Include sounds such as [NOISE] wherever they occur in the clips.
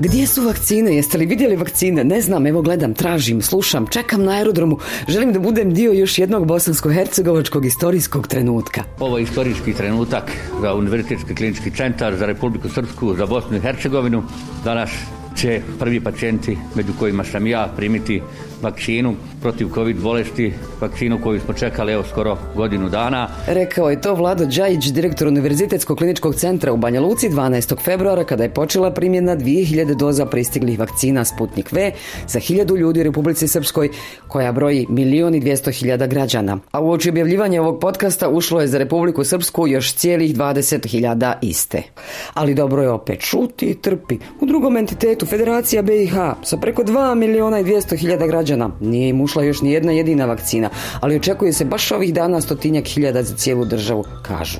Gdje su vakcine? Jeste li vidjeli vakcine? Ne znam, evo gledam, tražim, slušam, čekam na aerodromu. Želim da budem dio još jednog bosansko-hercegovačkog istorijskog trenutka. Ovo je istorijski trenutak za Univerzitetski klinički centar, za Republiku Srpsku, za Bosnu i Hercegovinu. Danas će prvi pacijenti, među kojima sam ja, primiti vakcinu protiv COVID bolesti, vakcinu koju smo čekali evo skoro godinu dana. Rekao je to Vlado Đajić, direktor Univerzitetskog kliničkog centra u Banja Luci 12. februara kada je počela primjena 2000 doza pristiglih vakcina Sputnik V za 1000 ljudi u Republici Srpskoj koja broji milijun i 200 hiljada građana. A u oči objavljivanja ovog podcasta ušlo je za Republiku Srpsku još cijelih 20 hiljada iste. Ali dobro je opet šuti i trpi. U drugom entitetu Federacija BiH sa preko 2 milijuna i 200 hiljada građana nije im ušla još ni jedna jedina vakcina, ali očekuje se baš ovih dana stotinjak hiljada za cijelu državu, kažu.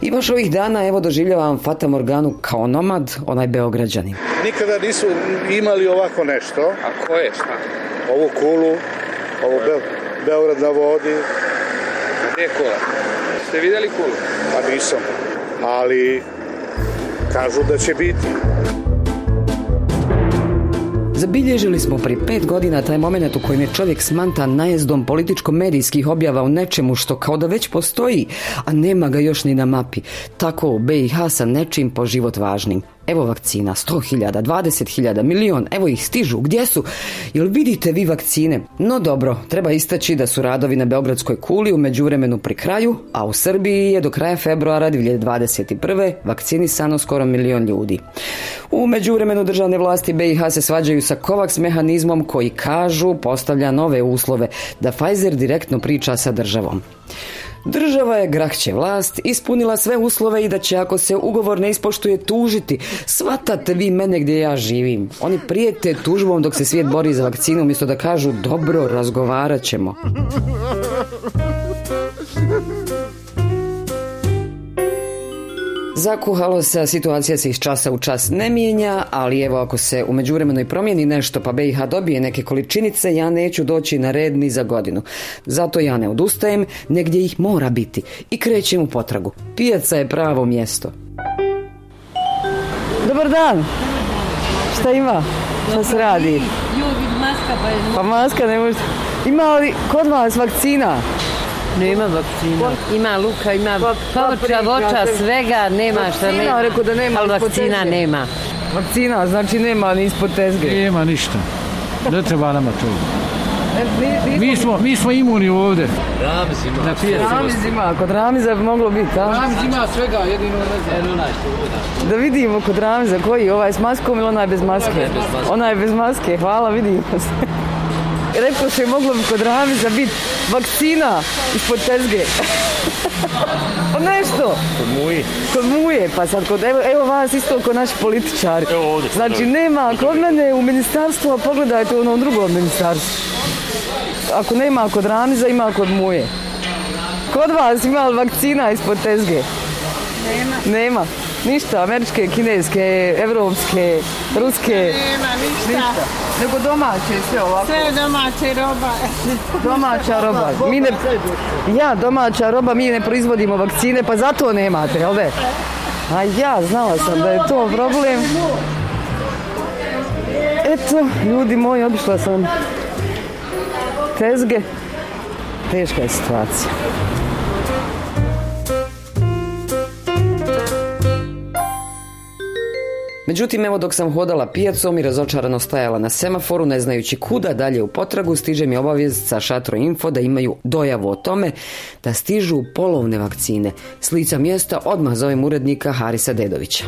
I baš ovih dana evo doživljavam Fata Morganu kao nomad, onaj beograđanin. Nikada nisu imali ovako nešto. A ko je šta? Ovu kulu, ovu Be Beograd na vodi. Gdje je kula? Ste vidjeli kulu? Pa nisam. Ali kažu da će biti. Zabilježili smo prije pet godina taj moment u kojem je čovjek smantan najezdom političko-medijskih objava u nečemu što kao da već postoji, a nema ga još ni na mapi. Tako u BiH sa nečim po život važnim. Evo vakcina, 100.000, 20.000, milion, evo ih stižu, gdje su? Jel vidite vi vakcine? No dobro, treba istaći da su radovi na Beogradskoj kuli u međuvremenu pri kraju, a u Srbiji je do kraja februara 2021. vakcinisano skoro milion ljudi. U međuvremenu državne vlasti BiH se svađaju sa COVAX mehanizmom koji kažu postavlja nove uslove da Pfizer direktno priča sa državom. Država je grahće vlast ispunila sve uslove i da će ako se ugovor ne ispoštuje tužiti. Svatate vi mene gdje ja živim. Oni prijete tužbom dok se svijet bori za vakcinu umjesto da kažu dobro, razgovarat ćemo. [LAUGHS] Zakuhalo se, situacija se iz časa u čas ne mijenja, ali evo ako se u međuvremenu i promijeni nešto pa BiH dobije neke količinice, ja neću doći na red ni za godinu. Zato ja ne odustajem, negdje ih mora biti i krećem u potragu. Pijaca je pravo mjesto. Dobar dan! Šta ima? Šta se radi? maska pa Pa maska ne može... Ima li kod vas vakcina? Nema vakcina. Ima luka, ima povrća, voća, svega, nema šta Vakcina, ne. rekao da nema Ali vakcina nema. Vakcina, znači nema ni ispod tezge. Nema ništa. Ne treba nama to. E, Mi smo, mi smo imuni ovdje. Na. Ramiz ima, kod Ramiza bi moglo biti, a? Ramiz ima svega, jedino ne znam. Da vidimo kod Ramiza koji, ovaj s maskom ili onaj bez maske? Onaj bez maske, hvala, vidimo se. Rekao se moglo bi kod Ramiza biti vakcina ispod tezge. [LAUGHS] Pa nešto. Kod muje. Kod muje, pa sad kod, evo, evo vas isto kod naši političari. Evo ovdje. Znači nema, kod mene u ministarstvu, a pogledajte u onom drugom ministarstvu. Ako nema kod Ramiza, ima kod muje. Kod vas ima li vakcina ispod tezge? Nema. Nema. Ništa, američke, kineske, evropske, ruske. Nema ništa. Nego domaće sve ovako. Sve domaće roba. Domaća roba. Mi ne, ja, domaća roba, mi ne proizvodimo vakcine, pa zato nemate, da? A ja, znala sam da je to problem. Eto, ljudi moji, obišla sam tezge. Teška je situacija. Međutim, evo dok sam hodala pijacom i razočarano stajala na semaforu, ne znajući kuda dalje u potragu, stiže mi obavijest sa Šatro Info da imaju dojavu o tome da stižu polovne vakcine. S lica mjesta odmah zovem urednika Harisa Dedovića.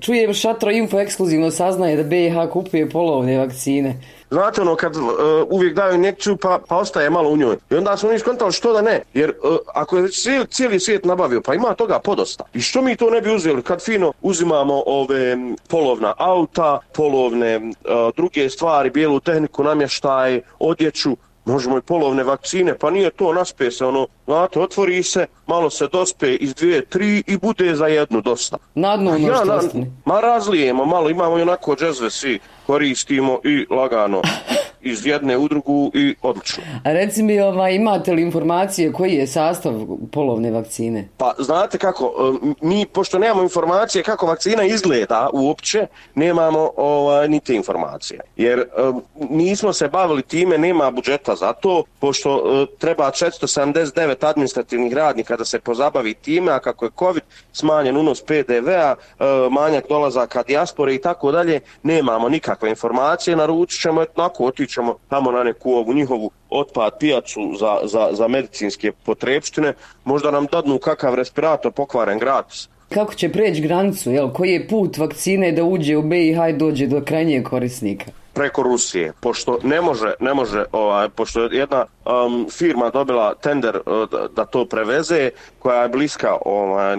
Čujem Šatro Info ekskluzivno saznaje da BiH kupuje polovne vakcine. Znate ono kad uh, uvijek daju injekciju pa, pa ostaje malo u njoj. I onda smo mi skontali što da ne. Jer uh, ako je cijeli, cijeli svijet nabavio pa ima toga podosta. I što mi to ne bi uzeli kad fino uzimamo ove polovna auta, polovne uh, druge stvari, bijelu tehniku, namještaj, odjeću. Možemo i polovne vakcine, pa nije to naspe se ono, znate, otvori se, malo se dospe iz dvije, tri i bude za jednu dosta. Na dnu ono Ja, na, ma razlijemo malo, imamo i onako džezve svi, koristimo i lagano. [LAUGHS] iz jedne u drugu i odlično. A reci mi, ovaj, imate li informacije koji je sastav polovne vakcine? Pa znate kako, e, mi pošto nemamo informacije kako vakcina izgleda uopće, nemamo ovaj, ni te informacije. Jer e, nismo se bavili time, nema budžeta za to, pošto e, treba 479 administrativnih radnika da se pozabavi time, a kako je COVID smanjen unos PDV-a, manjak dolazaka dijaspore i tako dalje, nemamo nikakve informacije, naručit ćemo, etnako, otićemo tamo na neku ovu njihovu otpad pijacu za, za, za medicinske potrebštine, možda nam dadnu kakav respirator pokvaren gratis. Kako će preći granicu, jel? Koji je put vakcine da uđe u BiH i dođe do krajnjeg korisnika? Preko Rusije, pošto ne može, ne može ovaj, pošto je jedna um, firma dobila tender uh, da, to preveze, koja je bliska ovaj,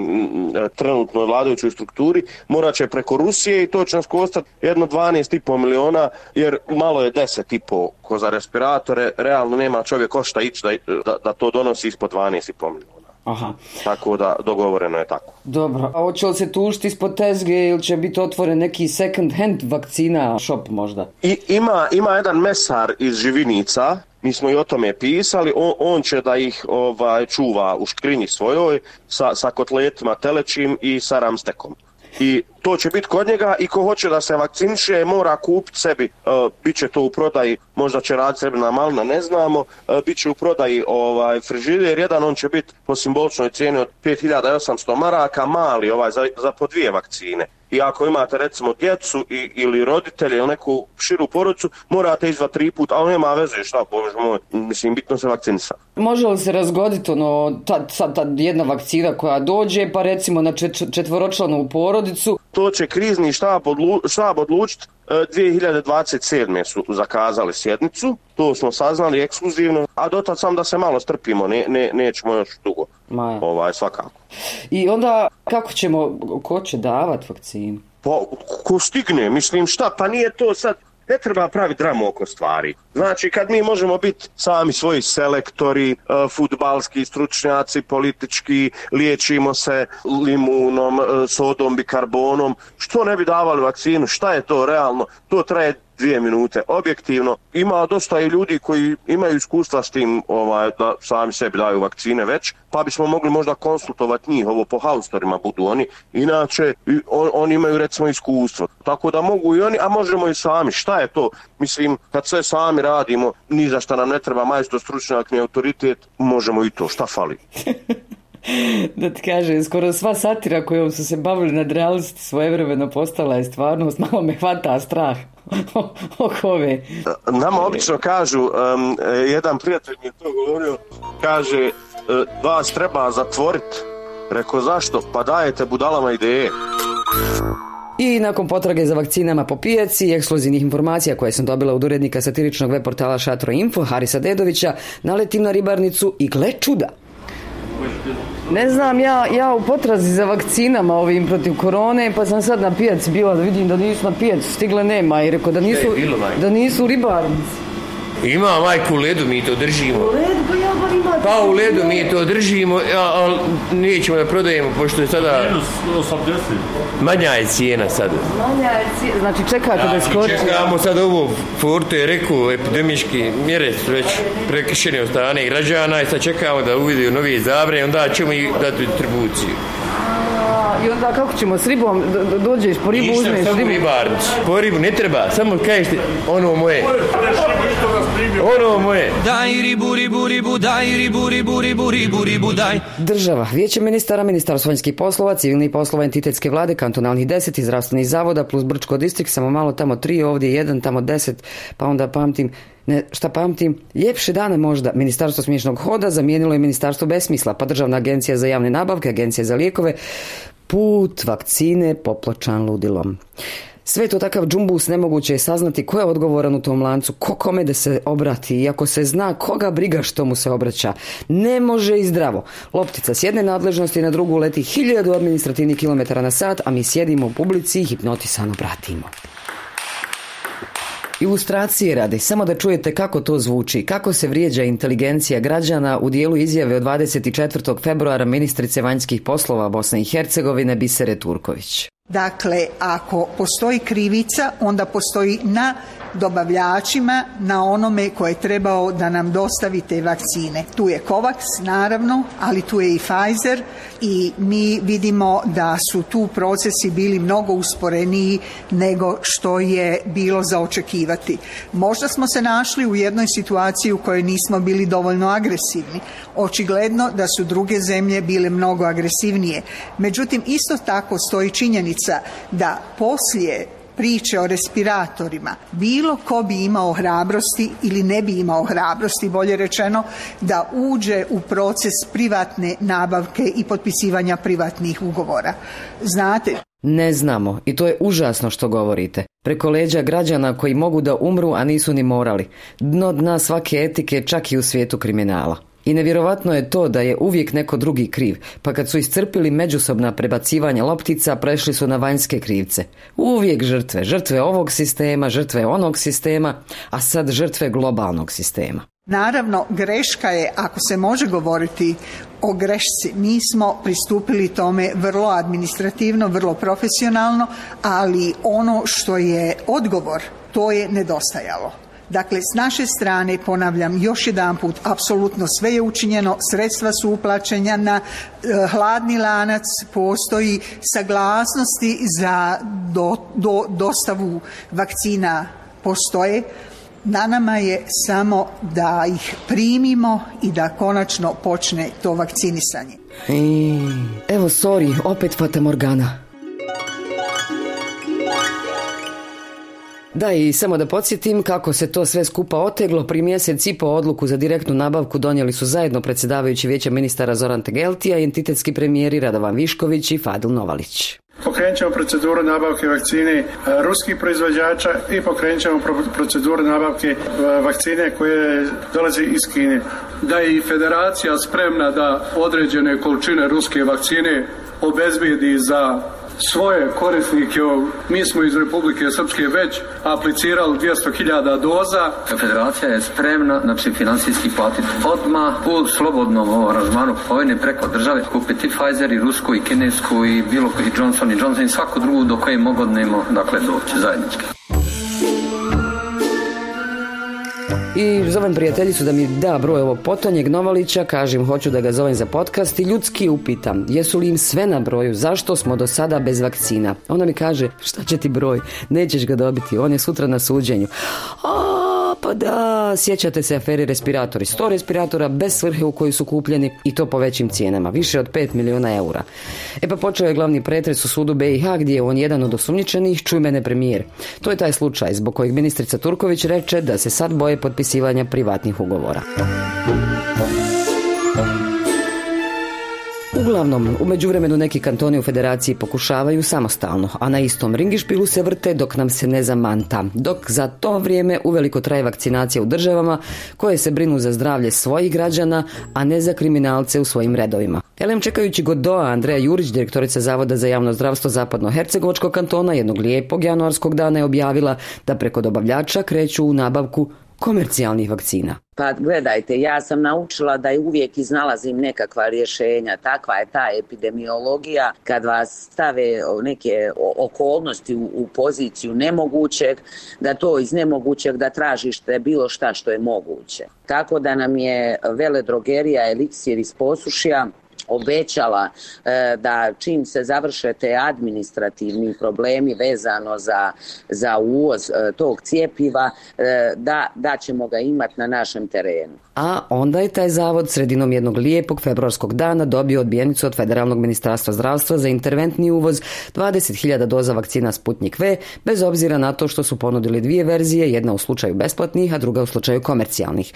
trenutnoj vladajućoj strukturi, morat će preko Rusije i to će nas kostati jedno 12,5 miliona, jer malo je 10,5 ko za respiratore, realno nema čovjek košta ići da, da, da to donosi ispod 12,5 miliona. Aha. Tako da dogovoreno je tako. Dobro, a hoće li se tužiti ispod tezge ili će biti otvoren neki second hand vakcina shop možda? I, ima, ima jedan mesar iz Živinica, mi smo i o tome pisali, on, on će da ih ovaj čuva u škrinji svojoj sa, sa kotletima telećim i sa ramstekom i to će biti kod njega i ko hoće da se vakciniše mora kupiti sebi, uh, bit će to u prodaji, možda će raditi sebi na ne znamo, uh, bit će u prodaji ovaj, frižider, jedan on će biti po simboličnoj cijeni od 5800 maraka, mali ovaj, za, za po dvije vakcine i ako imate recimo djecu i, ili roditelje ili neku širu porodicu, morate izva tri put, ali nema veze šta, bože moj, mislim, bitno se vakcinisa. Može li se razgoditi ono, ta, ta, ta jedna vakcina koja dođe, pa recimo na čet, četvoročlanu porodicu? To će krizni štab, odlu, štab odlučiti 2027. su zakazali sjednicu, to smo saznali ekskluzivno, a dotad sam da se malo strpimo, ne, ne, nećemo još dugo, Maja. ovaj, svakako. I onda kako ćemo, ko će davat vakcinu? Pa, ko stigne, mislim šta, pa nije to sad, ne treba praviti dramu oko stvari. Znači, kad mi možemo biti sami svoji selektori, uh, futbalski stručnjaci, politički, liječimo se limunom, uh, sodom, bikarbonom, što ne bi davali vakcinu, šta je to realno? To traje dvije minute. Objektivno, ima dosta i ljudi koji imaju iskustva s tim ovaj, da sami sebi daju vakcine već, pa bismo mogli možda konsultovati njih, ovo po haustorima budu oni, inače on, oni imaju recimo iskustvo. Tako da mogu i oni, a možemo i sami. Šta je to? Mislim, kad sve sami radimo, ni za šta nam ne treba majstor, stručnjak, ni autoritet, možemo i to. Šta fali? [LAUGHS] [LAUGHS] da ti kaže, skoro sva satira kojom su se bavili nad realnosti svojevremeno postala je stvarnost, [LAUGHS] malo me hvata strah [LAUGHS] oko ove. Nama obično kažu, um, jedan prijatelj mi je to govorio, kaže, uh, vas treba zatvoriti. Rekao, zašto? Pa dajete budalama ideje. I nakon potrage za vakcinama po pijaci i ekskluzivnih informacija koje sam dobila od urednika satiričnog web portala Šatro Info, Harisa Dedovića, naletim na ribarnicu i gle čuda. Ne znam, ja, ja u potrazi za vakcinama ovim protiv korone, pa sam sad na pijaci bila da vidim da nisu na pijacu stigle nema i rekao da nisu, da nisu ribarnici. Ima majku u ledu, mi to držimo. U ledu, pa ja bar. Pa u ledu mi to držimo, ali nećemo da prodajemo, pošto je sada... Minus 80. Manja je cijena sada. Manja je cijena, znači čekate da skoči. Čekamo sad ovo, Forte je rekao, epidemički mjere su već prekršene od strane građana i sad čekamo da uvidio novi zabre, onda ćemo i dati distribuciju. I onda kako ćemo s ribom, do, dođeš po ribu, Ništa, uzmeš ribu. ribarnicu. Po ribu ne treba, samo kažeš ti, ono moje. Ono moje. Daj ribu, ribu, ribu, daj ribu, ribu, ribu, ribu, ribu, daj. Država, vijeće ministara, ministarstvo vanjskih poslova, civilni poslova entitetske vlade, kantonalnih deset i zdravstvenih zavoda, plus Brčko distrikt, samo malo tamo tri, ovdje jedan, tamo deset, pa onda pamtim, ne, šta pamtim, ljepše dane možda, ministarstvo smiješnog hoda zamijenilo je ministarstvo besmisla, pa državna agencija za javne nabavke, agencija za lijekove, put vakcine popločan ludilom. Sve to takav džumbus, nemoguće je saznati ko je odgovoran u tom lancu, ko kome da se obrati i ako se zna koga briga što mu se obraća. Ne može i zdravo. Loptica s jedne nadležnosti na drugu leti hiljadu administrativnih kilometara na sat, a mi sjedimo u publici i hipnotisano pratimo. Ilustracije radi, samo da čujete kako to zvuči, kako se vrijeđa inteligencija građana u dijelu izjave od 24. februara ministrice vanjskih poslova Bosne i Hercegovine Bisere Turković. Dakle, ako postoji krivica, onda postoji na dobavljačima na onome koje je trebao da nam dostavi te vakcine. Tu je Covax naravno, ali tu je i Pfizer i mi vidimo da su tu procesi bili mnogo usporeniji nego što je bilo za očekivati. Možda smo se našli u jednoj situaciji u kojoj nismo bili dovoljno agresivni. Očigledno da su druge zemlje bile mnogo agresivnije. Međutim, isto tako stoji činjenica da poslije priče o respiratorima, bilo ko bi imao hrabrosti ili ne bi imao hrabrosti, bolje rečeno, da uđe u proces privatne nabavke i potpisivanja privatnih ugovora. Znate, Ne znamo i to je užasno što govorite. Preko leđa građana koji mogu da umru, a nisu ni morali. Dno dna svake etike čak i u svijetu kriminala. I nevjerovatno je to da je uvijek neko drugi kriv, pa kad su iscrpili međusobna prebacivanja loptica, prešli su na vanjske krivce. Uvijek žrtve, žrtve ovog sistema, žrtve onog sistema, a sad žrtve globalnog sistema. Naravno, greška je, ako se može govoriti o grešci, mi smo pristupili tome vrlo administrativno, vrlo profesionalno, ali ono što je odgovor, to je nedostajalo. Dakle, s naše strane, ponavljam još jedanput, apsolutno sve je učinjeno, sredstva su uplaćena, e, hladni lanac, postoji saglasnosti za do, do, dostavu vakcina postoje, na nama je samo da ih primimo i da konačno počne to vakcinisanje. Evo, sorry, opet Fata Morgana. Da, i samo da podsjetim kako se to sve skupa oteglo, pri mjesec i po odluku za direktnu nabavku donijeli su zajedno predsjedavajući vijeća ministara Zoran Tegeltija i entitetski premijeri Radovan Višković i Fadil Novalić. Pokrenut ćemo proceduru nabavke vakcine e, ruskih proizvođača i pokrenut proceduru nabavke e, vakcine koje dolaze iz Kine. da je i federacija spremna da određene količine ruske vakcine obezbijedi za svoje korisnike. Mi smo iz Republike Srpske već aplicirali 200.000 doza. Federacija je spremna znači, financijski platiti odmah u slobodnom aranžmanu kupovine preko države kupiti Pfizer i rusku i kinesku i bilo koji Johnson i Johnson i svaku drugu do koje mogodnemo dakle, doći zajednički. I zovem prijateljicu da mi da broj ovog potonjeg Novalića, kažem hoću da ga zovem za podcast i ljudski upitam jesu li im sve na broju, zašto smo do sada bez vakcina. Ona mi kaže šta će ti broj, nećeš ga dobiti, on je sutra na suđenju. Pa da, sjećate se aferi respiratori. 100 respiratora bez svrhe u koji su kupljeni i to po većim cijenama, više od 5 milijuna eura. E pa počeo je glavni pretres u sudu BiH gdje je on jedan od osumnjičenih, čuj mene premijer. To je taj slučaj zbog kojeg ministrica Turković reče da se sad boje potpisivanja privatnih ugovora. Uglavnom, u međuvremenu neki kantoni u federaciji pokušavaju samostalno, a na istom ringišpilu se vrte dok nam se ne zamanta. Dok za to vrijeme uveliko traje vakcinacija u državama koje se brinu za zdravlje svojih građana, a ne za kriminalce u svojim redovima. Elem čekajući Godoa, Andreja Jurić, direktorica Zavoda za javno zdravstvo Zapadno-Hercegovačkog kantona, jednog lijepog januarskog dana je objavila da preko dobavljača kreću u nabavku komercijalnih vakcina. Pa gledajte, ja sam naučila da uvijek iznalazim nekakva rješenja. Takva je ta epidemiologija kad vas stave neke okolnosti u, u poziciju nemogućeg, da to iz nemogućeg da tražište bilo šta što je moguće. Tako da nam je veledrogerija Eliksir iz Posušja obećala e, da čim se završe te administrativni problemi vezano za, za uvoz e, tog cijepiva, e, da, da ćemo ga imati na našem terenu. A onda je taj zavod sredinom jednog lijepog februarskog dana dobio odbijenicu od Federalnog ministarstva zdravstva za interventni uvoz 20.000 doza vakcina Sputnik V, bez obzira na to što su ponudili dvije verzije, jedna u slučaju besplatnih, a druga u slučaju komercijalnih.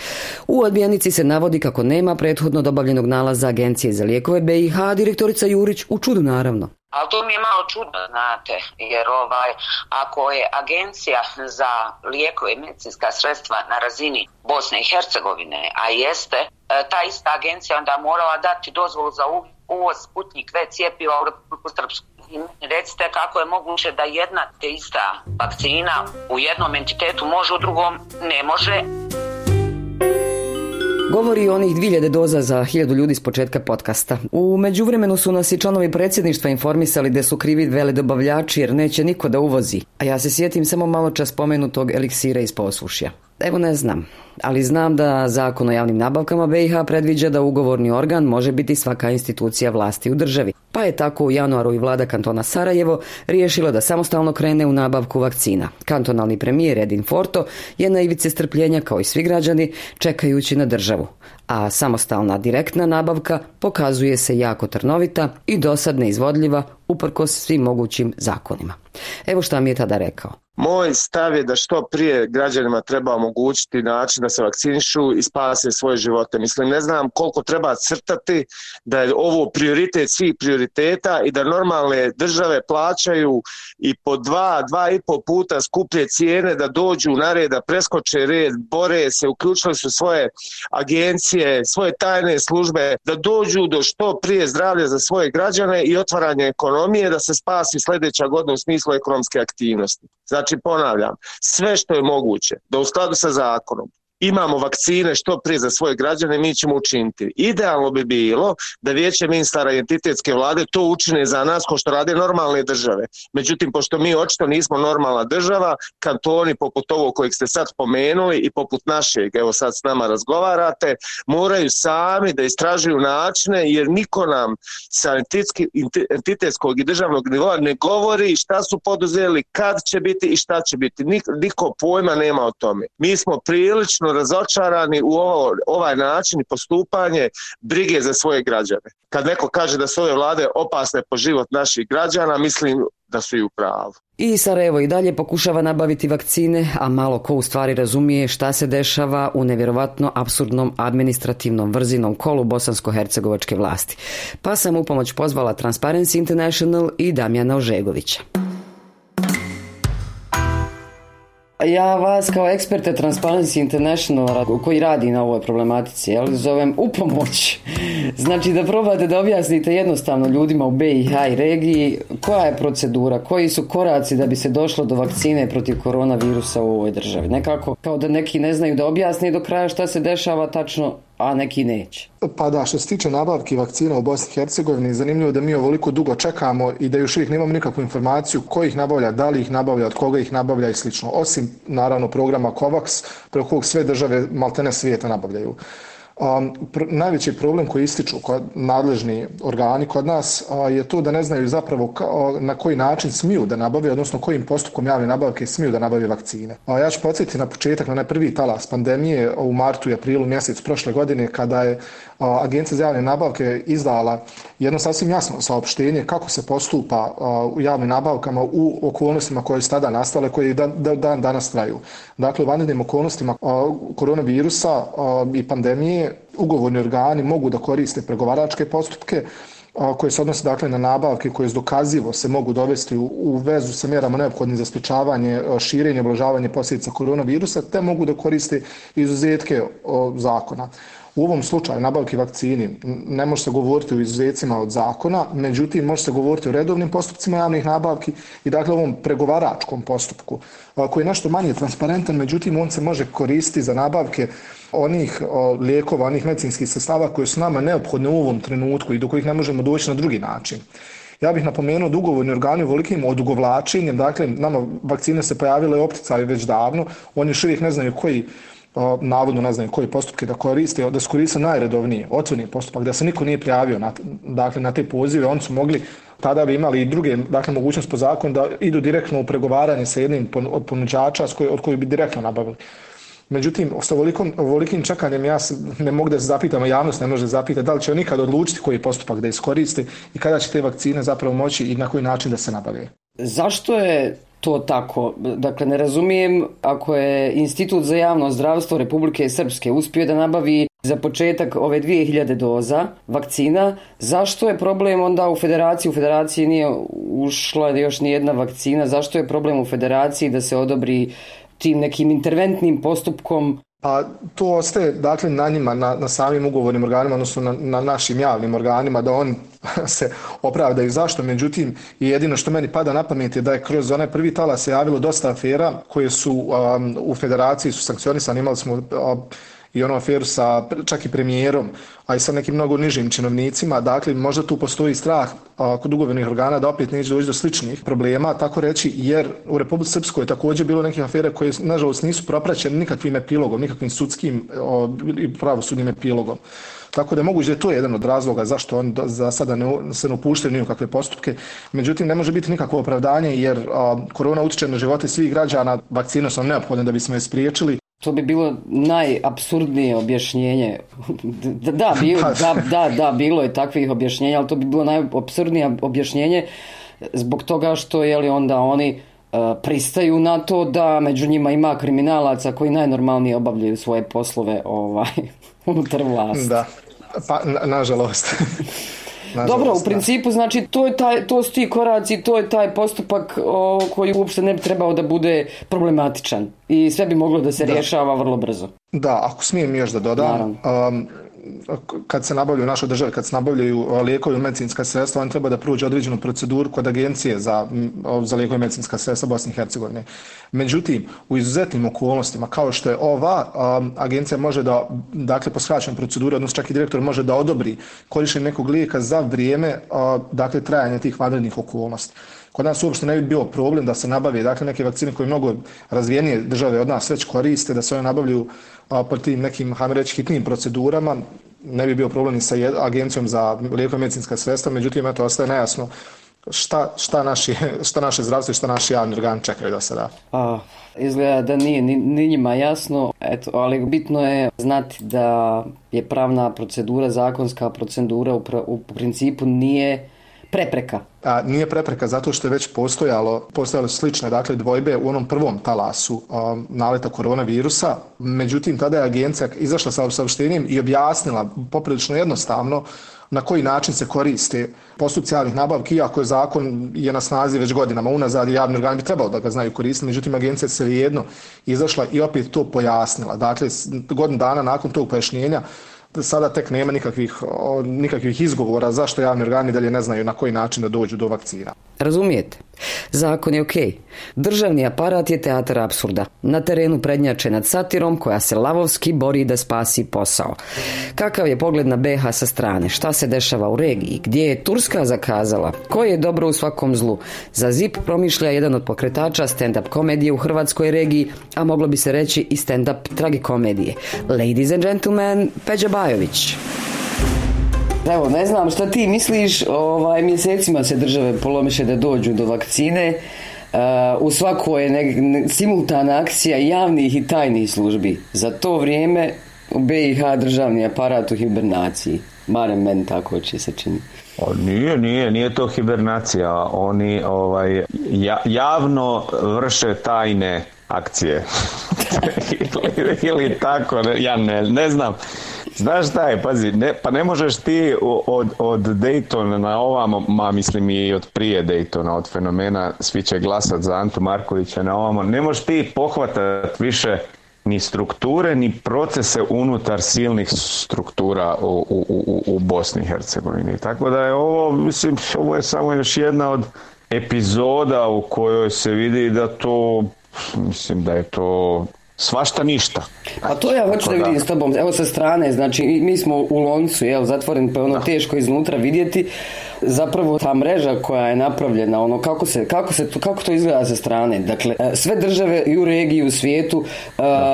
U odbijenici se navodi kako nema prethodno dobavljenog nalaza Agencije za lijekove BiH, direktorica Jurić u čudu naravno. Ali to mi je malo čudno, znate, jer ovaj, ako je agencija za lijekove i medicinska sredstva na razini Bosne i Hercegovine, a jeste, e, ta ista agencija onda morala dati dozvolu za uvoz Sputnik V cijepiva u Republiku Srpsku. Recite kako je moguće da jedna te ista vakcina u jednom entitetu može, u drugom ne može. Govori o onih 2000 doza za 1000 ljudi s početka podcasta. U međuvremenu su nas i članovi predsjedništva informisali da su krivi vele dobavljači jer neće niko da uvozi. A ja se sjetim samo malo čas spomenutog eliksira iz posušja. Evo ne znam, ali znam da zakon o javnim nabavkama BiH predviđa da ugovorni organ može biti svaka institucija vlasti u državi. Pa je tako u januaru i vlada kantona Sarajevo riješila da samostalno krene u nabavku vakcina. Kantonalni premijer Edin Forto je na ivice strpljenja kao i svi građani čekajući na državu. A samostalna direktna nabavka pokazuje se jako trnovita i dosad neizvodljiva uprkos svim mogućim zakonima. Evo šta mi je tada rekao. Moj stav je da što prije građanima treba omogućiti način da se vakcinišu i spase svoje živote. Mislim, ne znam koliko treba crtati da je ovo prioritet svih prioriteta i da normalne države plaćaju i po dva, dva i po puta skuplje cijene da dođu na red, da preskoče red, bore se, uključili su svoje agencije, svoje tajne službe, da dođu do što prije zdravlja za svoje građane i otvaranje ekonomije, da se spasi sljedeća godina u smislu ekonomske aktivnosti. Znači, ponavljam, sve što je moguće, da u skladu sa zakonom, imamo vakcine što prije za svoje građane, mi ćemo učiniti. Idealno bi bilo da vijeće ministara identitetske vlade to učine za nas ko što rade normalne države. Međutim, pošto mi očito nismo normalna država, kantoni poput ovog kojeg ste sad spomenuli i poput našeg, evo sad s nama razgovarate, moraju sami da istražuju načine jer niko nam sa entitetskog i državnog nivoa ne govori šta su poduzeli, kad će biti i šta će biti. Niko pojma nema o tome. Mi smo prilično razočarani u ovo, ovaj način postupanje brige za svoje građane. Kad neko kaže da su ove vlade opasne po život naših građana, mislim da su i u pravu. I Sarajevo i dalje pokušava nabaviti vakcine, a malo ko u stvari razumije šta se dešava u nevjerovatno absurdnom administrativnom vrzinom kolu bosansko-hercegovačke vlasti. Pa sam u pomoć pozvala Transparency International i Damjana Ožegovića. Ja vas kao eksperte Transparency International koji radi na ovoj problematici, jel, zovem u pomoć. Znači da probate da objasnite jednostavno ljudima u BiH i regiji koja je procedura, koji su koraci da bi se došlo do vakcine protiv koronavirusa u ovoj državi. Nekako kao da neki ne znaju da objasni do kraja šta se dešava tačno a neki neće. Pa da, što se tiče nabavki vakcina u Bosni i Hercegovini, zanimljivo da mi ovoliko dugo čekamo i da još uvijek nemamo nikakvu informaciju ko ih nabavlja, da li ih nabavlja, od koga ih nabavlja i slično. Osim, naravno, programa COVAX, preko kog sve države maltene svijeta nabavljaju. Um, najveći problem koji ističu kod nadležni organi kod nas je to da ne znaju zapravo na koji način smiju da nabave, odnosno kojim postupkom javne nabavke smiju da nabave vakcine. Ja ću podsjetiti na početak, na prvi talas pandemije u martu i aprilu mjesec prošle godine kada je Agencija za javne nabavke izdala jedno sasvim jasno saopštenje kako se postupa u javnim nabavkama u okolnostima koje su tada nastale, koje dan, dan danas traju. Dakle, u vanrednim okolnostima koronavirusa i pandemije ugovorni organi mogu da koriste pregovaračke postupke koje se odnose dakle na nabavke koje dokazivo se mogu dovesti u, vezu sa mjerama neophodnim za sprječavanje, širenje, oblažavanje posljedica koronavirusa, te mogu da koriste izuzetke zakona. U ovom slučaju nabavki vakcini ne može se govoriti o izuzecima od zakona, međutim može se govoriti o redovnim postupcima javnih nabavki i dakle ovom pregovaračkom postupku koji je nešto manje transparentan, međutim on se može koristiti za nabavke onih lijekova, onih medicinskih sredstava koje su nama neophodne u ovom trenutku i do kojih ne možemo doći na drugi način. Ja bih napomenuo da ugovorni organi velikim odugovlačenjem, dakle nama vakcine se pojavile opticali već davno, oni još uvijek ne znaju koji navodno ne znam koji postupke da koriste, da su koriste najredovniji, otvorni postupak, da se niko nije prijavio na, dakle, na te pozive, oni su mogli tada bi imali i druge dakle, mogućnost po zakonu da idu direktno u pregovaranje sa jednim od ponuđača od kojih bi direktno nabavili. Međutim, s ovolikom, ovolikim čekanjem ja ne mogu da se zapitam, a javnost ne može zapitati da li će nikad odlučiti koji postupak da iskoristi i kada će te vakcine zapravo moći i na koji način da se nabave. Zašto je to tako. Dakle, ne razumijem ako je Institut za javno zdravstvo Republike Srpske uspio da nabavi za početak ove 2000 doza vakcina, zašto je problem onda u federaciji? U federaciji nije ušla još ni jedna vakcina, zašto je problem u federaciji da se odobri tim nekim interventnim postupkom a to ostaje dakle na njima, na, na samim ugovornim organima, odnosno na, na našim javnim organima da oni [LAUGHS] se opravdaju zašto. Međutim, jedino što meni pada na pamet je da je kroz onaj prvi tala se javilo dosta afera koje su um, u federaciji su sankcionisane. Imali smo i ono aferu sa čak i premijerom, a i sa nekim mnogo nižim činovnicima, dakle možda tu postoji strah kod ugovornih organa da opet neće doći do sličnih problema, tako reći, jer u Republici Srpskoj je također bilo nekih afere koje nažalost nisu propraćene nikakvim epilogom, nikakvim sudskim i pravosudnim epilogom. Tako da je moguće da je to jedan od razloga zašto on za sada ne, se ne upuštaju ni u kakve postupke. Međutim, ne može biti nikakvo opravdanje jer korona utječe na živote svih građana, vakcine su neophodne da bismo je spriječili. To bi bilo najapsurdnije objašnjenje. Da, bilo, da, da, da, bilo je takvih objašnjenja, ali to bi bilo najapsurdnije objašnjenje zbog toga što je li onda oni uh, pristaju na to da među njima ima kriminalaca koji najnormalnije obavljaju svoje poslove ovaj [LAUGHS] unutar vlasti. Da, pa na, nažalost. [LAUGHS] Nažalost, Dobro, u principu znači to je taj to su ti koraci, to je taj postupak o, koji uopšte ne bi trebao da bude problematičan i sve bi moglo da se da. rješava vrlo brzo. Da, ako smijem još da dodam, um, kad se nabavljaju u našoj državi, kad se nabavljaju lijekovi i medicinska sredstva, on treba da prođe određenu proceduru kod agencije za, za lijekovi i medicinska sredstva Bosne i Hercegovine. Međutim, u izuzetnim okolnostima, kao što je ova, agencija može da, dakle, po skraćenoj proceduri, odnosno čak i direktor može da odobri korištenje nekog lijeka za vrijeme, dakle, trajanja tih vanrednih okolnosti. Kod nas uopšte ne bi bio problem da se nabave dakle, neke vakcine koje mnogo razvijenije države od nas već koriste, da se one nabavlju a, po tim nekim, hajmo reći, hitnim procedurama, ne bi bio problem ni sa agencijom za lijeko medicinska sredstva, međutim, eto, ostaje nejasno šta, šta, naši, [LAUGHS] šta naše zdravstvo i šta naši javni organ čekaju da se da. A, izgleda da nije ni, ni njima jasno, eto, ali bitno je znati da je pravna procedura, zakonska procedura u, u principu nije prepreka? A, nije prepreka zato što je već postojalo, postojalo slične dakle, dvojbe u onom prvom talasu a, naleta koronavirusa. Međutim, tada je agencija izašla sa saopštenjem i objasnila poprilično jednostavno na koji način se koriste postupci javnih nabavki, iako je zakon je na snazi već godinama unazad i javni organi bi trebalo da ga znaju koristiti, međutim agencija se jedno izašla i opet to pojasnila. Dakle, godin dana nakon tog pojašnjenja sada tek nema nikakvih, nikakvih izgovora zašto javni organi dalje ne znaju na koji način da dođu do vakcina. Razumijete? Zakon je okej. Državni aparat je teatar absurda. Na terenu prednjače nad satirom koja se lavovski bori da spasi posao. Kakav je pogled na BH sa strane? Šta se dešava u regiji? Gdje je Turska zakazala? Koje je dobro u svakom zlu? Za ZIP promišlja jedan od pokretača stand-up komedije u hrvatskoj regiji, a moglo bi se reći i stand-up tragikomedije. Ladies and gentlemen, Peđa Bajović. Evo, ne znam šta ti misliš, ovaj, mjesecima se države polomiše da dođu do vakcine, uh, u svakoj je ne, simultana akcija javnih i tajnih službi. Za to vrijeme u BiH državni aparat u hibernaciji. Barem meni tako će se čini. O, nije, nije, nije to hibernacija. Oni ovaj, ja, javno vrše tajne akcije. [LAUGHS] ili, ili tako, ja ne, ne znam. Znaš šta je, pazi, ne, pa ne možeš ti od, od Daytona na ovamo, ma mislim i od prije Daytona, od fenomena, svi će glasat za Antu Markovića na ovamo, ne možeš ti pohvatat više ni strukture, ni procese unutar silnih struktura u, u, u, u Bosni i Hercegovini. Tako da je ovo, mislim, ovo je samo još jedna od epizoda u kojoj se vidi da to, mislim da je to svašta ništa. A to ja hoću da vidim s tobom, evo sa strane, znači mi smo u loncu, jel, zatvoren, pa ono da. teško iznutra vidjeti, zapravo ta mreža koja je napravljena, ono kako se, kako se kako to izgleda sa strane. Dakle, e, sve države i u regiji, u svijetu uh,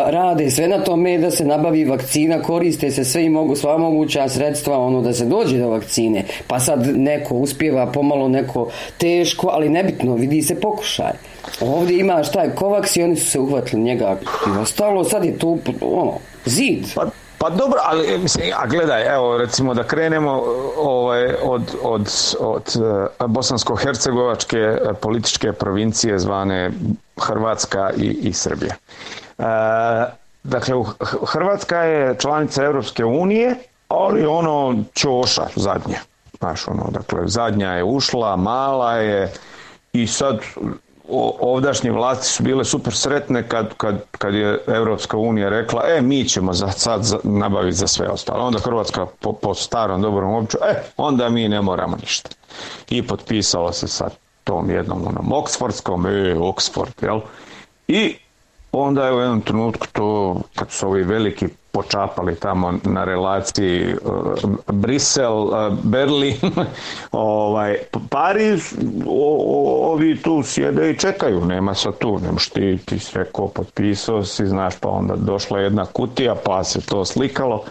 rade sve na tome da se nabavi vakcina, koriste se sve i mogu sva moguća sredstva ono da se dođe do vakcine. Pa sad neko uspjeva pomalo, neko teško, ali nebitno, vidi se pokušaj. Ovdje ima šta je Kovaks i oni su se uhvatili njega i ostalo, sad je tu ono, zid. Pa, pa dobro, ali mislim, a gledaj, evo recimo da krenemo ovaj, od, od, od uh, bosansko-hercegovačke uh, političke provincije zvane Hrvatska i, i Srbija. Uh, dakle, Hrvatska je članica Europske unije, ali ono čoša zadnje. Znaš, ono, dakle, zadnja je ušla, mala je i sad ovdašnje vlasti su bile super sretne kad, kad, kad je Europska unija rekla e mi ćemo za sad za, nabaviti za sve ostalo. Onda Hrvatska po, po starom dobrom opću, e onda mi ne moramo ništa. I potpisalo se sa tom jednom onom Oxfordskom, e Oxford, jel? I onda je u jednom trenutku to, kad su ovi veliki počapali tamo na relaciji Brisel, Berlin, [LAUGHS] ovaj, Pariz, ovi tu sjede i čekaju, nema sa tu, nemaš ti, ti si rekao, potpisao si, znaš, pa onda došla jedna kutija, pa se to slikalo.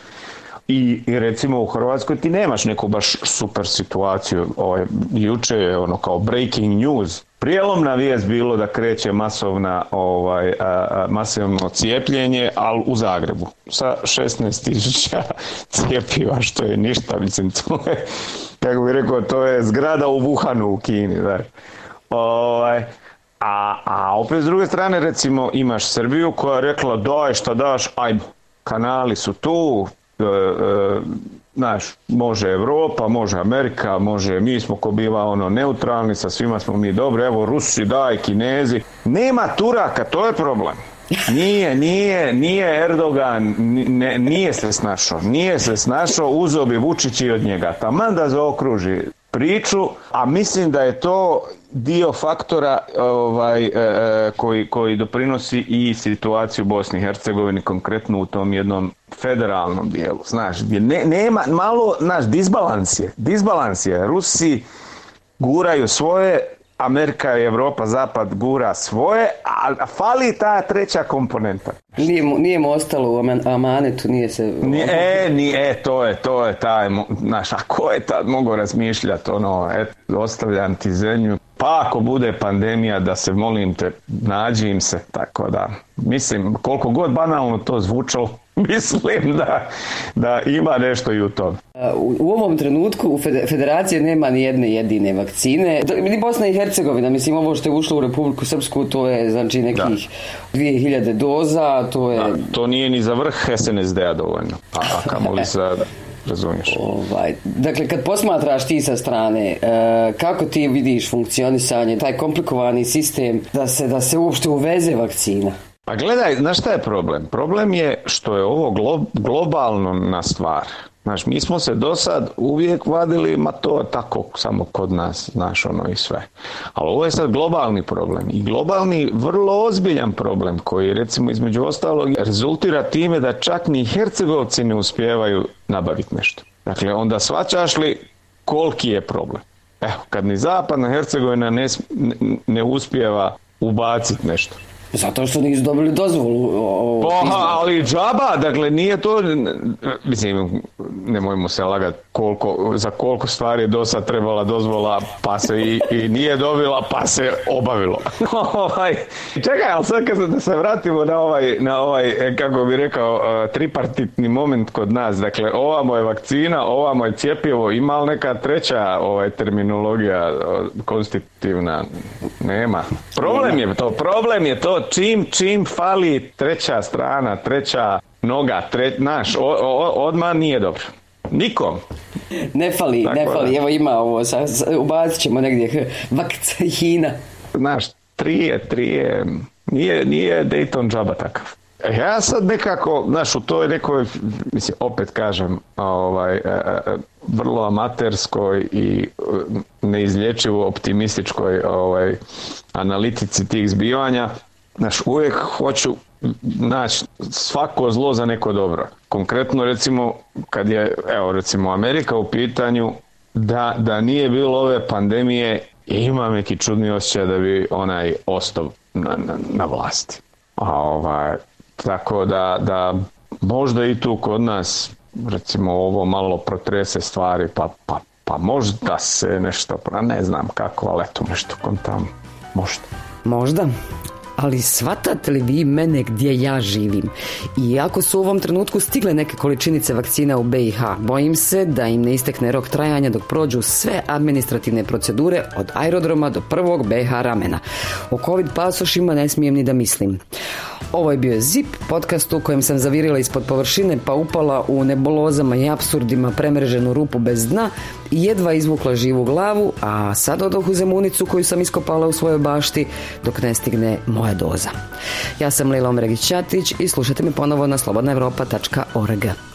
I, I, recimo u Hrvatskoj ti nemaš neku baš super situaciju. Ovaj, juče je ono kao breaking news. Prijelomna vijest bilo da kreće masovna, ovaj, a, masovno cijepljenje, ali u Zagrebu. Sa 16 tisuća [LAUGHS] cijepiva, što je ništa. Mislim, [LAUGHS] to je, kako bih rekao, to je zgrada u Wuhanu u Kini. Da. Ovaj, a, a opet s druge strane, recimo, imaš Srbiju koja je rekla daj šta daš, ajmo. Kanali su tu, znaš, može Europa, može Amerika, može, mi smo ko biva ono neutralni, sa svima smo mi dobri, evo Rusi, daj, Kinezi. Nema Turaka, to je problem. Nije, nije, nije Erdogan, nije se snašao, nije se snašao, uzo bi Vučić i od njega. Taman da zaokruži priču, a mislim da je to dio faktora ovaj, e, e, koji, koji doprinosi i situaciju u Bosni i Hercegovini, konkretno u tom jednom federalnom dijelu. Znaš, gdje ne, nema, malo, znaš, disbalans je, disbalans je. Rusi guraju svoje, Amerika i Europa, Zapad gura svoje, a fali ta treća komponenta. Nije mu, nije mu ostalo u amanetu, nije se... Nije, e, nije, e, to je, to je taj, znaš, a ko je tad mogao razmišljati, ono, et, ostavljam ti zemlju, pa ako bude pandemija da se molim te, nađi im se, tako da, mislim, koliko god banalno to zvučalo, [LAUGHS] mislim da, da ima nešto i u tom. U, u ovom trenutku u federacije nema ni jedne jedine vakcine. Ni Bosna i Hercegovina, mislim ovo što je ušlo u Republiku Srpsku, to je znači nekih da. 2000 doza, to je... Da, to nije ni za vrh SNSD-a dovoljno, a, a kamoli za razumiješ. Ovaj, dakle, kad posmatraš ti sa strane, e, kako ti vidiš funkcionisanje, taj komplikovani sistem da se, da se uopšte uveze vakcina? Pa gledaj, znaš šta je problem? Problem je što je ovo glo, globalno na stvar. Znaš, mi smo se do sad uvijek vadili, ma to tako samo kod nas, znaš, ono i sve. Ali ovo je sad globalni problem i globalni, vrlo ozbiljan problem koji recimo između ostalog rezultira time da čak ni Hercegovci ne uspijevaju nabaviti nešto. Dakle, onda svačaš li koliki je problem? Evo, kad ni zapadna Hercegovina ne, ne, ne uspijeva ubaciti nešto. Zato što nisu dobili dozvolu. Pa, ali džaba, dakle nije to, mislim, nemojmo se lagati koliko, za koliko stvari je do sad trebala dozvola, pa se i, i nije dobila, pa se obavilo. [LAUGHS] ovaj, čekaj, ali sad kad se vratimo na ovaj, na ovaj, kako bi rekao, tripartitni moment kod nas, dakle, ovamo je vakcina, ovamo je cjepivo, ima li neka treća ovaj, terminologija konstitutivna? Nema. Problem je to, problem je to čim, čim fali treća strana, treća noga, tre, naš, odmah nije dobro. Nikom. Ne fali, Tako ne fali. Da. Evo ima ovo, sa, ubacit ćemo negdje [LAUGHS] vakcina. Znaš, trije, trije, nije, nije Dayton džaba takav. Ja sad nekako, znaš, u toj nekoj, mislim, opet kažem, ovaj, e, e, vrlo amaterskoj i neizlječivo optimističkoj ovaj, analitici tih zbivanja, Znaš, uvijek hoću naći svako zlo za neko dobro. Konkretno recimo kad je, evo recimo Amerika u pitanju, da, da nije bilo ove pandemije, ima neki čudni osjećaj da bi onaj ostao na, na, na vlasti. A ovaj, tako da, da možda i tu kod nas recimo ovo malo protrese stvari pa, pa, pa možda se nešto, pa ne znam kako, ali eto nešto kontam, možda. Možda, ali shvatate li vi mene gdje ja živim? I ako su u ovom trenutku stigle neke količinice vakcina u BiH, bojim se da im ne istekne rok trajanja dok prođu sve administrativne procedure od aerodroma do prvog BiH ramena. O COVID pasošima ne smijem ni da mislim. Ovo je bio ZIP, podcast u kojem sam zavirila ispod površine pa upala u nebulozama i absurdima premreženu rupu bez dna jedva izvukla živu glavu, a sad odoh u zemunicu koju sam iskopala u svojoj bašti dok ne stigne moja doza. Ja sam Lila Omregić-Ćatić i slušajte me ponovo na slobodnaevropa.org.